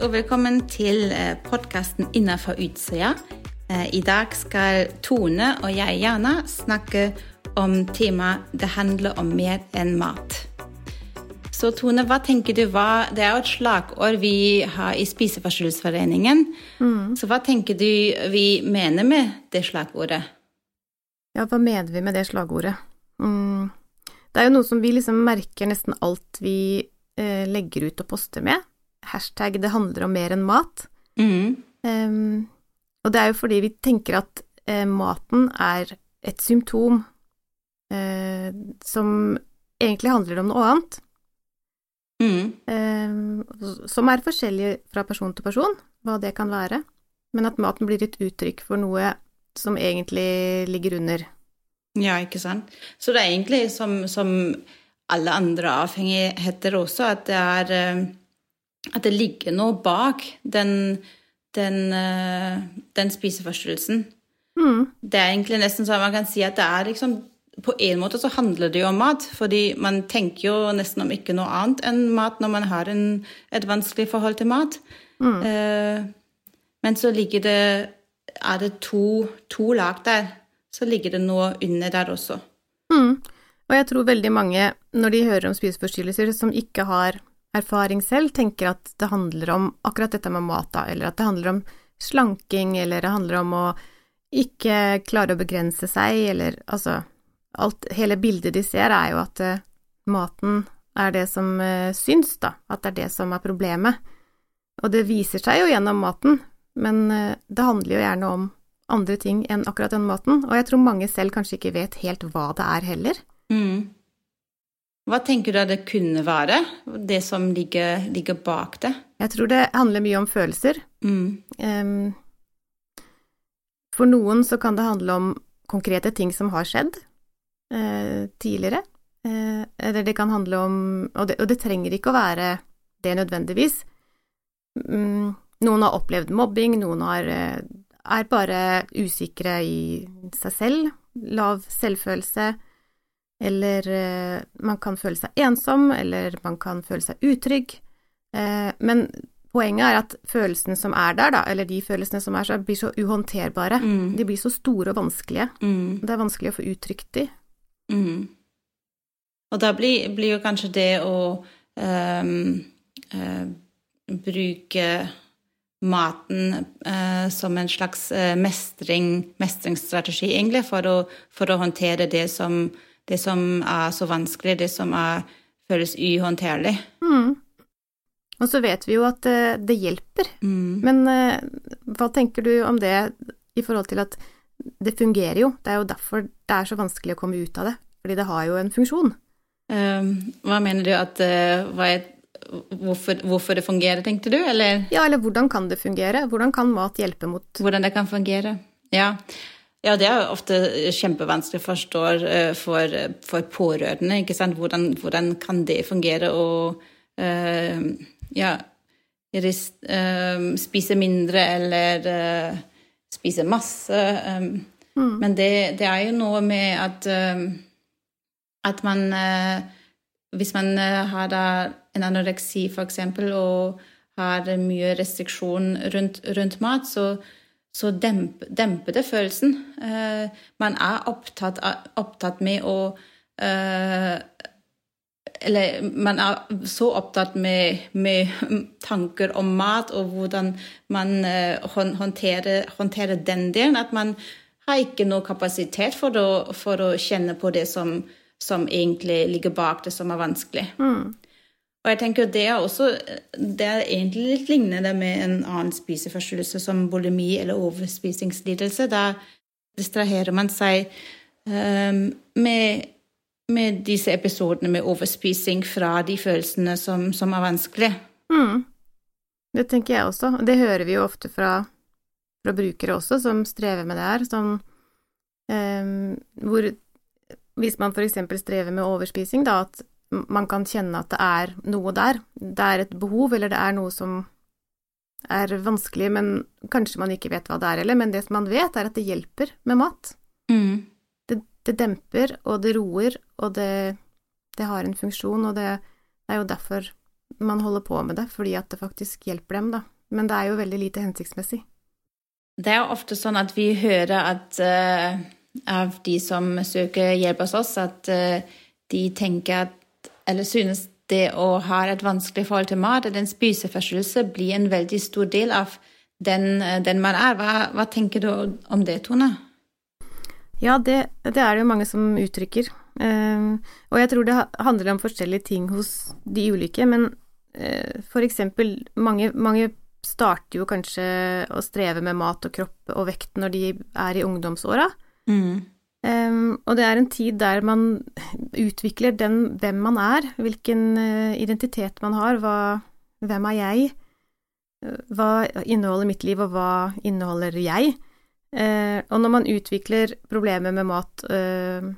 og velkommen til podkasten Innafor utsida. I dag skal Tone og jeg, Jana, snakke om temaet 'Det handler om mer enn mat'. Så Tone, hva tenker du hva, Det er jo et slagord vi har i Spiseforstyrrelsesforeningen. Mm. Så hva tenker du vi mener med det slagordet? Ja, hva mener vi med det slagordet? Mm. Det er jo noe som vi liksom merker nesten alt vi eh, legger ut og poster med. Hashtag 'det handler om mer enn mat'. Mm. Um, og det er jo fordi vi tenker at uh, maten er et symptom uh, som egentlig handler om noe annet. Mm. Uh, som er forskjellig fra person til person, hva det kan være. Men at maten blir et uttrykk for noe som egentlig ligger under. Ja, ikke sant. Så det er egentlig som, som alle andre avhengigheter også, at det er eh, At det ligger noe bak den den, eh, den spiseforstyrrelsen. Mm. Det er egentlig nesten sånn man kan si at det er liksom På en måte så handler det jo om mat, fordi man tenker jo nesten om ikke noe annet enn mat når man har en, et vanskelig forhold til mat. Mm. Eh, men så ligger det Er det to, to, lag der, så ligger det noe under der også. Mm. Og jeg tror veldig mange, når de hører om spiseforstyrrelser som ikke har erfaring selv, tenker at det handler om akkurat dette med mat, da, eller at det handler om slanking, eller det handler om å ikke klare å begrense seg, eller altså alt, Hele bildet de ser, er jo at uh, maten er det som uh, syns, da, at det er det som er problemet. Og det viser seg jo gjennom maten, men uh, det handler jo gjerne om andre ting enn akkurat den maten, og jeg tror mange selv kanskje ikke vet helt hva det er heller. Mm. Hva tenker du at det kunne være, det som ligger, ligger bak det? Jeg tror det handler mye om følelser. Mm. Um, for noen så kan det handle om konkrete ting som har skjedd uh, tidligere. Uh, eller det kan handle om og det, og det, trenger ikke å være det nødvendigvis. Um, noen har opplevd mobbing, noen har, uh, er bare usikre i seg selv, lav selvfølelse eller eh, man kan føle seg ensom, eller man kan føle seg utrygg. Eh, men poenget er at følelsene som er der, da, eller de følelsene som er der, blir så uhåndterbare. Mm. De blir så store og vanskelige. Mm. Det er vanskelig å få uttrykt de. Mm. Og da blir, blir, jo kanskje det å um, uh, bruke maten uh, som en slags mestring, mestringsstrategi, egentlig, for å, for å håndtere det som det som er så vanskelig, det som er, føles uhåndterlig. Mm. Og så vet vi jo at det, eh, det hjelper. Mm. Men uh, hva tenker du om det i forhold til at det fungerer jo? Det er jo derfor det er så vanskelig å komme ut av det. Fordi det har jo en funksjon. Um, hva mener du at uh, er, hvorfor, hvorfor, det fungerer, tenkte du, eller? Ja, eller hvordan kan det fungere? Hvordan kan mat hjelpe mot Hvordan det kan fungere. Ja. Ja, det er ofte kjempevanskelig å forstå eh, for, for pårørende. ikke sant? Hvordan, hvordan, kan det fungere å uh, ja, rist, uh, spise mindre eller uh, spise masse? Um, mm. Men det, det, er jo noe med at, at man Hvis man har da en anoreksi, eksempel, og har mye restriksjon rundt, rundt mat, så så demp, demper det følelsen. Uh, man er opptatt, opptatt, med å uh, Eller man er så opptatt med, med, tanker om mat og hvordan man uh, håndterer, håndterer, den delen, at man har ikke noe kapasitet for å, for å kjenne på det som, som, egentlig ligger bak det som er vanskelig. Mm. Og jeg tenker Det er også, det er egentlig litt lignende med en annen spiseforstyrrelse som bulimi eller overspisingslidelse. Da distraherer man seg um, med, med, disse episodene med overspising fra de følelsene som, som er vanskelige. Mm. Det tenker jeg også. Det hører vi jo ofte fra, fra brukere også, som strever med det her. Som, um, hvor hvis man f.eks. strever med overspising, da, at man kan kjenne at det er noe der. Det er et behov, eller det er noe som er vanskelig, men kanskje man ikke vet hva det er heller. Men det som man vet, er at det hjelper med mat. Mm. Det, det, demper, og det roer, og det, det, har en funksjon, og det, er jo derfor man holder på med det fordi at det faktisk hjelper dem, da. Men det er jo veldig lite hensiktsmessig. Det er jo ofte sånn at vi hører at uh, av de som søker hjelp hos oss, at uh, de tenker at Eller synes det å ha et vanskelig forhold til mat, eller en spiseforstyrrelse, blir en veldig stor del av den, uh, den man er. Hva, hva, tenker du om det, Tone? Ja, det, det er det jo mange som uttrykker. og jeg tror det handler om forskjellige ting hos de ulike, men for eksempel mange, mange starter jo kanskje å streve med mat og kropp og vekt når de er i ungdomsåra. Mm. Um, og det er en tid der man utvikler den hvem man er, hvilken uh, identitet man har, hva, hvem er jeg, hva inneholder mitt liv, og hva inneholder jeg? Uh, og når man utvikler problemer med mat uh,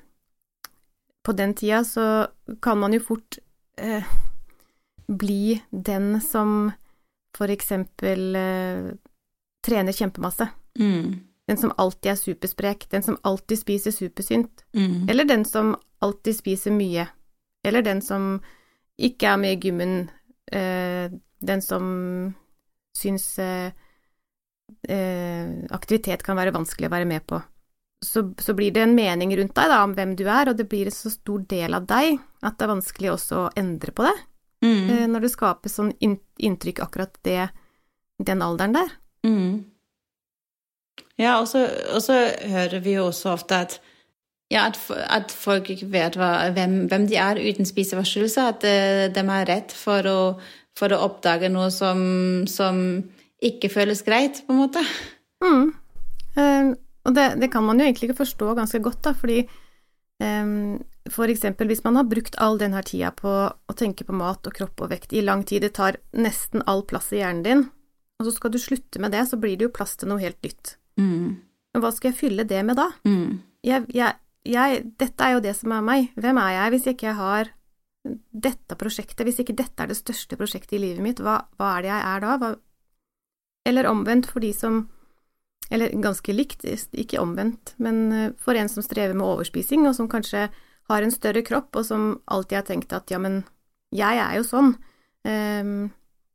på den tida, så kan man jo fort bli den som for eksempel eh, trener kjempemasse. Mm. Den som alltid er supersprek, den som alltid spiser supersynt, mm. eller den som alltid spiser mye, eller den som ikke er med i gymmen, eh, den som syns eh, eh, aktivitet kan være vanskelig å være med på. Så, så, blir det en mening rundt deg da, om hvem du er, og det blir en så stor del av deg at det er vanskelig også å endre på det. Mm. Eh, når det skapes sånn inntrykk akkurat det, den alderen der. Mm. Ja, og så, hører vi jo også ofte at ja, at, at folk ikke vet hva, hvem, hvem, de er uten spiseforstyrrelse, at uh, de er redd for å, for å oppdage noe som, som, ikke føles greit, på en måte. Mm. Um, og det, det, kan man jo egentlig ikke forstå ganske godt, da, fordi um, for eksempel hvis man har brukt all denne tida på å tenke på mat og kropp og vekt i lang tid, det tar nesten all plass i hjernen din, og så skal du slutte med det, så blir det jo plass til noe helt nytt. Mm. Men hva skal jeg fylle det med da? Mm. Jeg, jeg, jeg, dette er jo det som er meg. Hvem er jeg hvis ikke jeg har dette prosjektet, hvis ikke dette er det største prosjektet i livet mitt, hva, hva er det jeg er da? Hva, eller omvendt for de som Eller ganske likt, ikke omvendt, men eh, for en som strever med overspising, og som kanskje har en større kropp, og som alltid har tenkt at ja, men jeg er jo sånn. Um,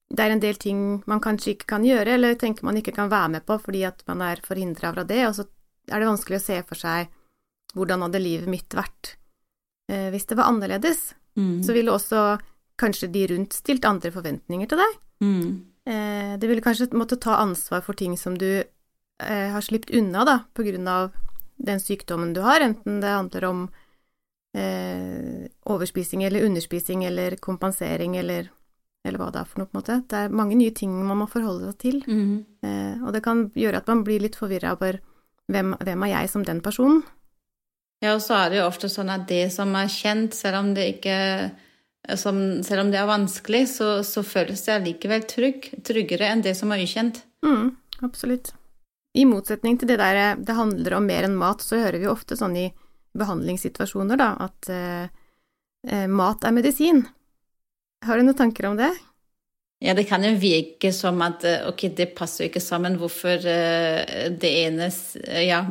det er en del ting man kanskje ikke kan gjøre, eller tenker man ikke kan være med på fordi at man er forhindra fra det, og så er det vanskelig å se for seg hvordan hadde livet mitt vært eh, hvis det var annerledes. Mm. Så ville også kanskje de rundt stilt andre forventninger til deg. Mm. Eh, det ville kanskje måtte ta ansvar for ting som du eh, har sluppet unna, da, på grunn av den sykdommen du har, enten det handler om eh, overspising eller underspising eller kompensering eller, eller, hva det er for noe, på en måte. Det er mange nye ting man må forholde seg til, mm. eh, og det kan gjøre at man blir litt forvirra over hvem, hvem er jeg som den personen? Ja, og så er det jo ofte sånn at det som er kjent, selv om det ikke som, selv om det er vanskelig, så, så føles det allikevel trygg, tryggere enn det som er ukjent. Mm, absolutt. I motsetning til det der det handler om mer enn mat, så hører vi ofte sånn i behandlingssituasjoner, da, at eh, eh, mat er medisin. Har du noen tanker om det? Ja, det kan jo virke som at eh, ok, det passer jo ikke sammen hvorfor uh, det ene Ja,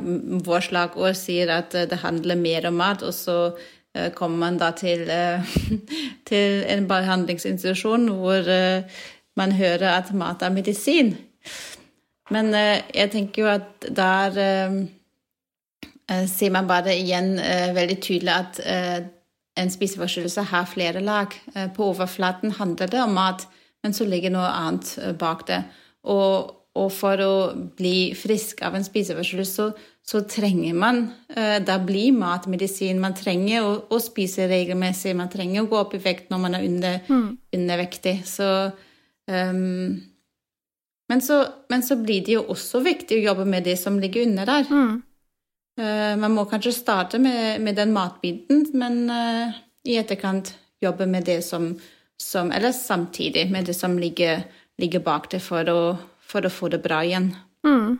vår slagord sier at det handler mer om mat, og så kommer man da til, til en behandlingsinstitusjon hvor man hører at mat er medisin. Men jeg tenker jo at der sier man bare igjen eh, veldig tydelig at eh, en spiseforstyrrelse har flere lag. På overflaten handler det om mat, men så ligger noe annet bak det. Og, og for å bli frisk av en spiseforstyrrelse, så, så, trenger man Da blir mat medisin. Man trenger å, å, spise regelmessig, man trenger å gå opp i vekt når man er under, mm. undervektig. Så um, men, så, men så blir det jo også viktig å jobbe med det som ligger under der. Mm. Eh, man må kanskje starte med, med den matbiten, men uh, i etterkant jobbe med det som, som, Eller samtidig med det som ligger, ligger bak det, for å, for å, få det bra igjen. Mm.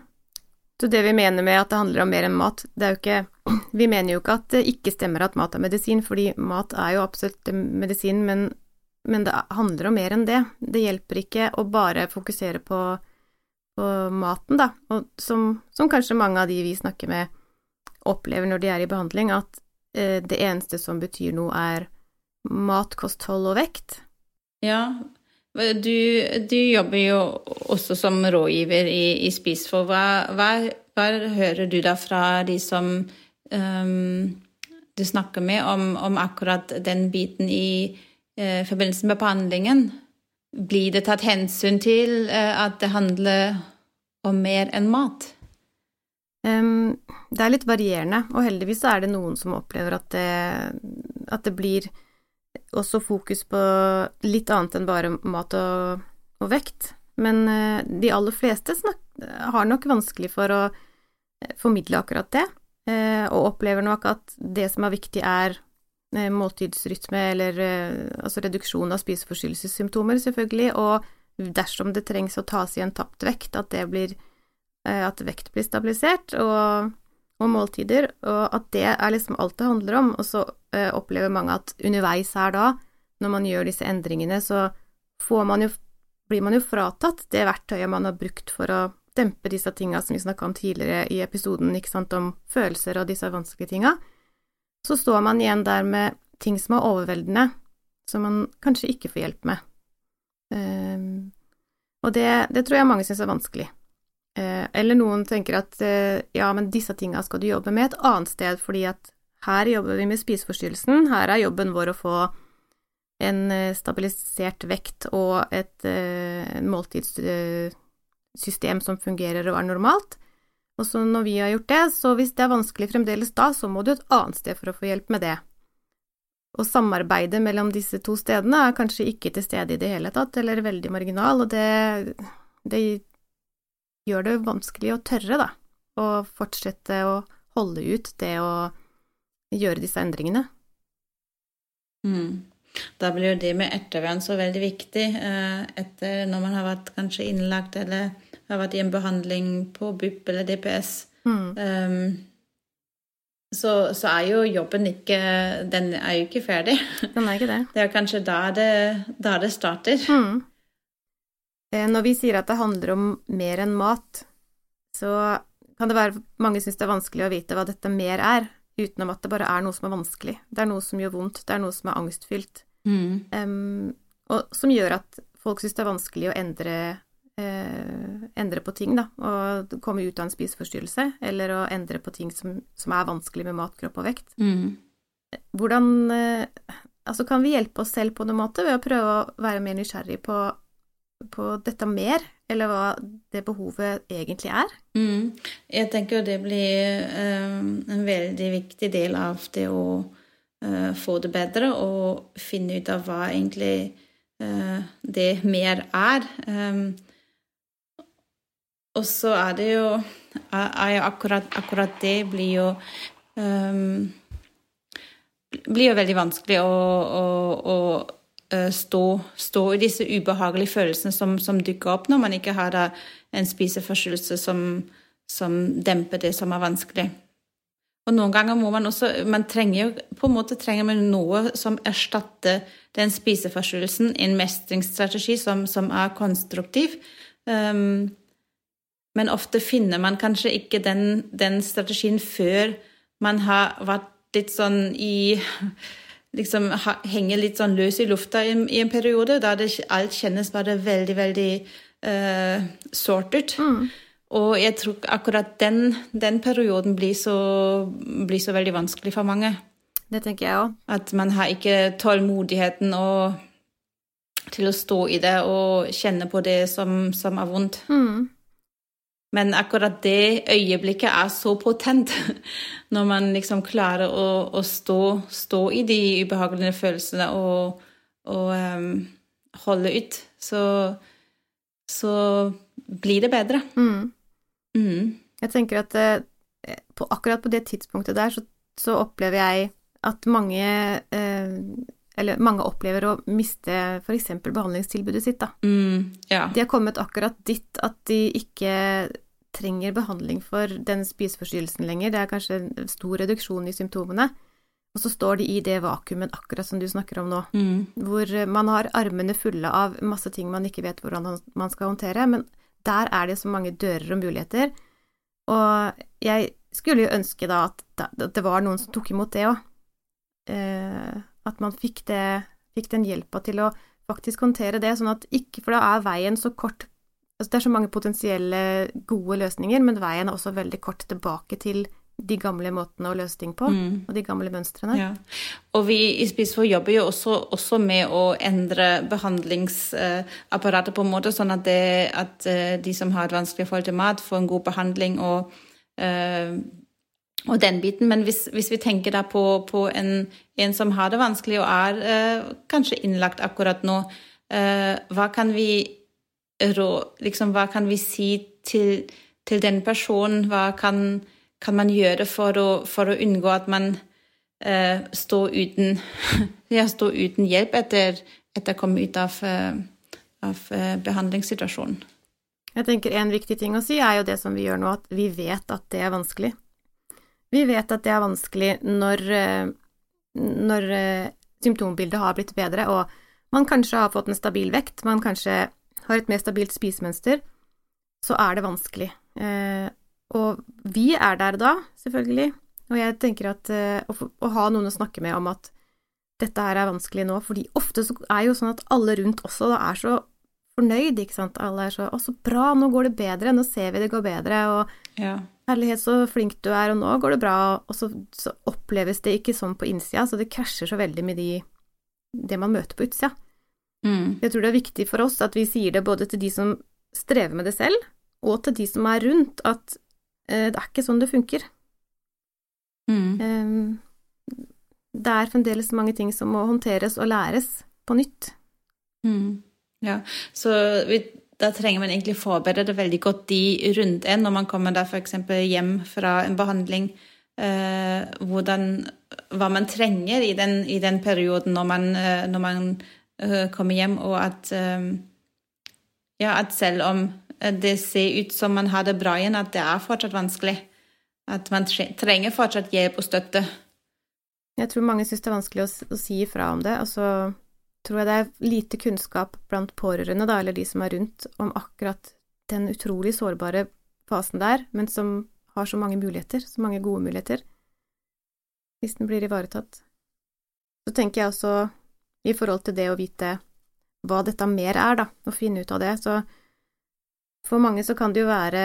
Så det vi mener med at det handler om mer enn mat, det er jo ikke Vi mener jo ikke at det ikke stemmer at mat er medisin, fordi mat er jo absolutt medisin, men, men det handler om mer enn det. Det hjelper ikke å bare fokusere på, på maten, da, og som, som kanskje mange av de vi snakker med, opplever når de er i behandling, at eh, det eneste som betyr noe, er mat, kosthold og vekt. Ja, du, du, jobber jo også som rådgiver i, i Spisfor. Hva, hva, hva, hører du da fra de som um, du snakker med om, om, akkurat den biten i uh, forbindelse med behandlingen? Blir det tatt hensyn til uh, at det handler om mer enn mat? Det er litt varierende, og heldigvis er det noen som opplever at det, at det blir også fokus på litt annet enn bare mat og, og vekt. Men uh, de aller fleste snak, har nok vanskelig for å eh, formidle akkurat det, uh, og opplever nok at det som er viktig, er måltidsrytme eller altså reduksjon av spiseforstyrrelsessymptomer, selvfølgelig, og dersom det trengs å tas igjen tapt vekt, at det blir Eh, at vekt blir stabilisert, og, og, måltider, og at det er liksom alt det handler om. Og så uh, opplever mange at underveis her da, når man gjør disse endringene, så man jo, blir man jo fratatt det verktøyet man har brukt for å dempe disse tinga som vi snakka om tidligere i episoden, ikke sant, om følelser og disse vanskelige tinga. Så står man igjen der med ting som er overveldende, som man kanskje ikke får hjelp med. Um, og det, det tror jeg mange syns er vanskelig. Eh, eller noen tenker at eh, ja, men disse tinga skal du jobbe med et annet sted, fordi at her jobber vi med spiseforstyrrelsen, her er jobben vår å få en eh, stabilisert vekt og et måltidssystem som fungerer og er normalt. Og så når vi har gjort det, så hvis det er vanskelig fremdeles da, så må du et annet sted for å få hjelp med det. Og samarbeidet mellom disse to stedene er kanskje ikke til stede i det hele tatt, eller veldig marginal, og det, det gjør det vanskelig å tørre, da, å fortsette å holde ut det å gjøre disse endringene. Mm. Da blir jo det med ettervern så veldig viktig eh, etter når man har vært kanskje innlagt eller har vært i en behandling på BUP eller DPS. Mm. Um, så, så, er jo jobben ikke Den er jo ikke ferdig. Den er ikke det. Det er kanskje da det, da det starter. Mm. Eh, når vi sier at det handler om mer enn mat, så kan det være mange syns det er vanskelig å vite hva dette mer er, utenom at det bare er noe som er vanskelig. Det er noe som gjør vondt, det er noe som er angstfylt, mm. um, og som gjør at folk syns det er vanskelig å endre, eh, endre på ting, da, Å komme ut av en spiseforstyrrelse, eller å endre på ting som, som er vanskelig med mat, kropp og vekt. Mm. Hvordan eh, Altså, kan vi hjelpe oss selv på noen måte ved å prøve å være mer nysgjerrig på på dette mer, eller hva det behovet egentlig er? Mm. Jeg tenker det blir um, en veldig viktig del av det å uh, få det bedre og finne ut av hva egentlig uh, det mer er. Um, og så er det jo er akkurat, akkurat det blir jo um, blir jo veldig vanskelig å, å, å stå, stå, i disse ubehagelige følelsene som, som, dukker opp når man ikke har en spiseforstyrrelse som, som, demper det som er vanskelig. Og noen ganger må man også man trenger På en måte trenger man noe som erstatter den spiseforstyrrelsen, en mestringsstrategi som, som er konstruktiv. Um, men ofte finner man kanskje ikke den, den strategien før man har vært litt sånn i liksom henger litt sånn løs i lufta i, i en periode, da det, alt kjennes bare veldig, veldig uh, sårt ut. Mm. Og jeg tror akkurat den, den perioden blir så, blir så, veldig vanskelig for mange. Det tenker jeg òg. At man har ikke tålmodigheten og, til å stå i det og kjenne på det som, som er vondt. Mm. Men akkurat det øyeblikket er så potent, når man liksom klarer å, å stå, stå, i de ubehagelige følelsene og, og um, holde ut, så, så, blir det bedre. Mm. Mm. Jeg tenker at eh, på, akkurat på det tidspunktet der, så, så opplever jeg at mange eh, eller mange opplever å miste f.eks. behandlingstilbudet sitt, da. Mm, ja. De har kommet akkurat dit at de ikke trenger behandling for den spiseforstyrrelsen lenger. Det er kanskje en stor reduksjon i symptomene. Og så står de i det vakuumet akkurat som du snakker om nå, mm. hvor man har armene fulle av masse ting man ikke vet hvordan man skal håndtere, men der er det så mange dører og muligheter. Og jeg skulle jo ønske da at det var noen som tok imot det òg. Eh, at man fikk, det, fikk den hjelpa til å faktisk håndtere det, sånn at ikke For da er veien så kort altså Det er så mange potensielle gode løsninger, men veien er også veldig kort tilbake til de gamle måtene å løse ting på, mm. og de gamle mønstrene. Ja. Og vi i Spisfor jobber jo også, også, med å endre behandlingsapparatet på en måte, sånn at, det, at eh, de som har et vanskelig forhold til mat, får en god behandling og, uh, og den biten. Men hvis, hvis, vi tenker da på, på en, en, som har det vanskelig og er uh, kanskje innlagt akkurat nå, hva kan vi liksom, hva kan vi si til, til den personen? Hva kan, kan, man gjøre for å, for å unngå at man eh, står, uten, ja, står uten hjelp etter å komme ut av, eh, av eh, behandlingssituasjonen? Jeg tenker En viktig ting å si er jo det som vi gjør nå, at vi vet at det er vanskelig. Vi vet at det er vanskelig når, eh, når symptombildet har blitt bedre, og man kanskje har fått en stabil vekt, man kanskje har et mer stabilt spisemønster, så er det vanskelig. Eh, og vi er der da, selvfølgelig, og jeg tenker at eh, å, å, ha noen å snakke med om at dette her er vanskelig nå, fordi ofte så er jo sånn at alle rundt også da er så fornøyd, ikke sant, alle er så 'Å, så bra, nå går det bedre, nå ser vi det går bedre', og ja. 'Herlighet, så flink du er, og nå går det bra', og så, så oppleves det ikke sånn på innsida, så det krasjer så veldig med de, det man møter på utsida. Mm. Jeg tror det er viktig for oss at vi sier det både til de som strever med det selv, og til de som er rundt, at eh, det er ikke sånn det funker. Mm. Eh, det er fremdeles mange ting som må håndteres og læres på nytt. Mm. Ja, så vi, da trenger man egentlig forberede veldig godt de rundt en når man kommer da f.eks. hjem fra en behandling. Eh, hvordan, hva man trenger i den, i den perioden når man, eh, når man uh, komme hjem, og at um, Ja, at selv om det ser ut som man har det bra igjen, at det er fortsatt vanskelig. At man trenger fortsatt hjelp og støtte. Jeg tror mange syns det er vanskelig å, si ifra om det. Og så tror jeg det er lite kunnskap blant pårørende, da, eller de som er rundt, om akkurat den utrolig sårbare fasen der, men som har så mange muligheter, så mange gode muligheter, hvis den blir ivaretatt. Så tenker jeg også i forhold til det å vite hva dette mer er, da, og finne ut av det. Så for mange så kan det jo være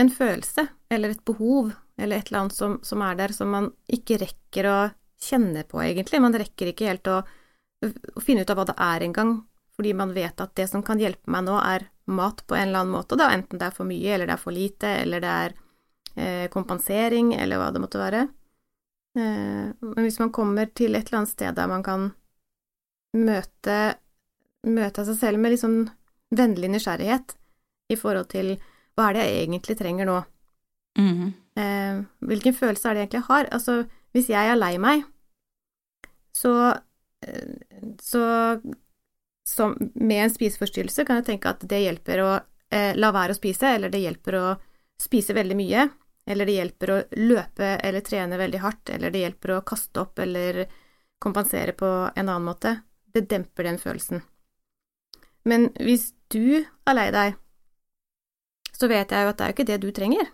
en følelse eller et behov eller et eller annet som, som er der som man ikke rekker å kjenne på, egentlig. Man rekker ikke helt å, å finne ut av hva det er engang, fordi man vet at det som kan hjelpe meg nå, er mat på en eller annen måte, da, enten det er for mye, eller det er for lite, eller det er eh, kompensering, eller hva det måtte være. Eh, men hvis man kommer til et eller annet sted der man kan møte, møte seg selv med litt sånn vennlig nysgjerrighet i forhold til hva er det jeg egentlig trenger nå? Mm. Eh, hvilken følelse er det jeg egentlig har? Altså, hvis jeg er lei meg, så, eh, så som, med en spiseforstyrrelse kan jeg tenke at det hjelper å eh, la være å spise, eller det hjelper å spise veldig mye, eller det hjelper å løpe eller trene veldig hardt, eller det hjelper å kaste opp eller kompensere på en annen måte det demper den følelsen. Men hvis du er lei deg, så vet jeg jo at det er jo ikke det du trenger.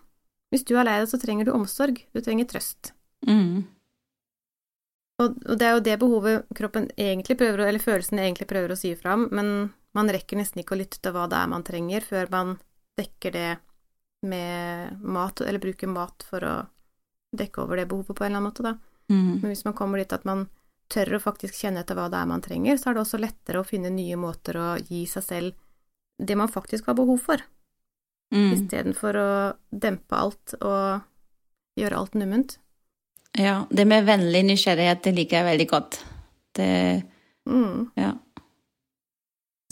Hvis du er lei deg, så trenger du omsorg, du trenger trøst. Mm. Og, og, det er jo det behovet kroppen egentlig prøver, eller følelsen egentlig prøver å si fram, men man rekker nesten ikke å lytte til hva det er man trenger, før man dekker det med mat, eller bruker mat for å dekke over det behovet på en eller annen måte, da. Mm. Men hvis man kommer dit at man tør å faktisk kjenne etter hva det er man trenger, så er det også lettere å finne nye måter å gi seg selv det man faktisk har behov for, mm. istedenfor å dempe alt og gjøre alt numment. Ja, det med vennlig nysgjerrighet, det liker jeg veldig godt. Det mm. Ja.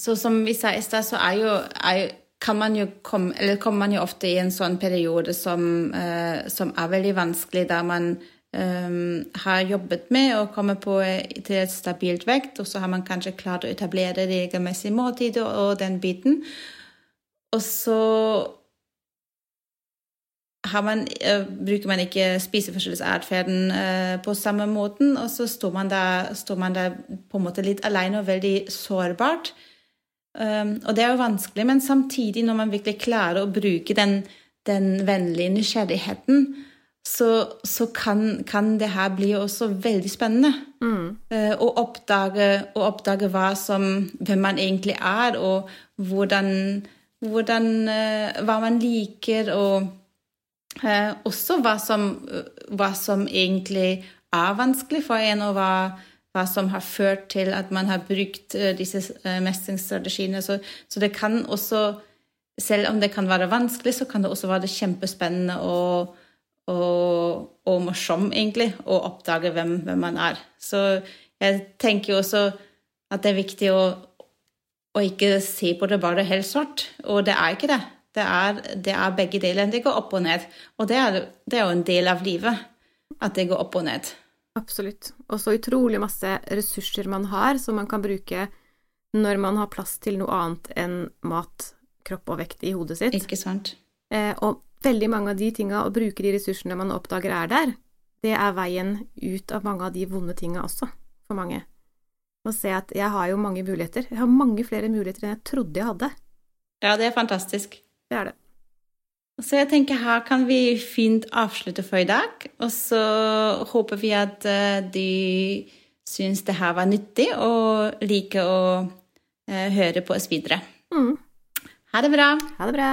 Så som vi sa i stad, så er jo, er kan man jo komme, eller kommer man jo ofte i en sånn periode som, uh, som er veldig vanskelig, der man um, har jobbet med å komme på til et stabilt vekt, og så har man kanskje klart å etablere regelmessig måltid og, og den biten. Og så man, uh, bruker man ikke spiseforstyrrelsesatferden uh, på samme måten, og så står man, der, står man der på en måte litt alene og veldig sårbart. Um, og det er jo vanskelig, men samtidig, når man virkelig klarer å bruke den, den vennlige nysgjerrigheten, så, så kan, kan, det her bli også veldig spennende. Mm. Å, oppdage, å, oppdage, hva, som, hvem man egentlig er, og hvordan, hvordan Hva man liker, og eh, også hva som, hva som, egentlig er vanskelig for en, og hva, hva, som har ført til at man har brukt disse mestringsstrategiene. Så, så det kan også selv om det kan være vanskelig, så kan det også være kjempespennende og, og, og morsom, egentlig, å oppdage hvem, hvem, man er. Så jeg tenker jo også at det er viktig å, å ikke se på det bare helt svart. Og det er ikke det. Det er, det er begge deler. Det går opp og ned. Og det er, det er jo en del av livet at det går opp og ned. Absolutt. Og så utrolig masse ressurser man har som man kan bruke når man har plass til noe annet enn mat kropp og vekt i hodet sitt. Ikke sant. Eh, og veldig mange av de tinga, å bruke de ressursene man oppdager er der, det er veien ut av mange av de vonde tinga også, for mange. Å se at jeg har jo mange muligheter. Jeg har mange flere muligheter enn jeg trodde jeg hadde. Ja, det er fantastisk. Det er det. Så jeg tenker her kan vi fint avslutte for i dag. Og så håper vi at uh, de syns det her var nyttig, og liker å uh, høre på oss videre. Mm. Ha det bra. Ha det bra.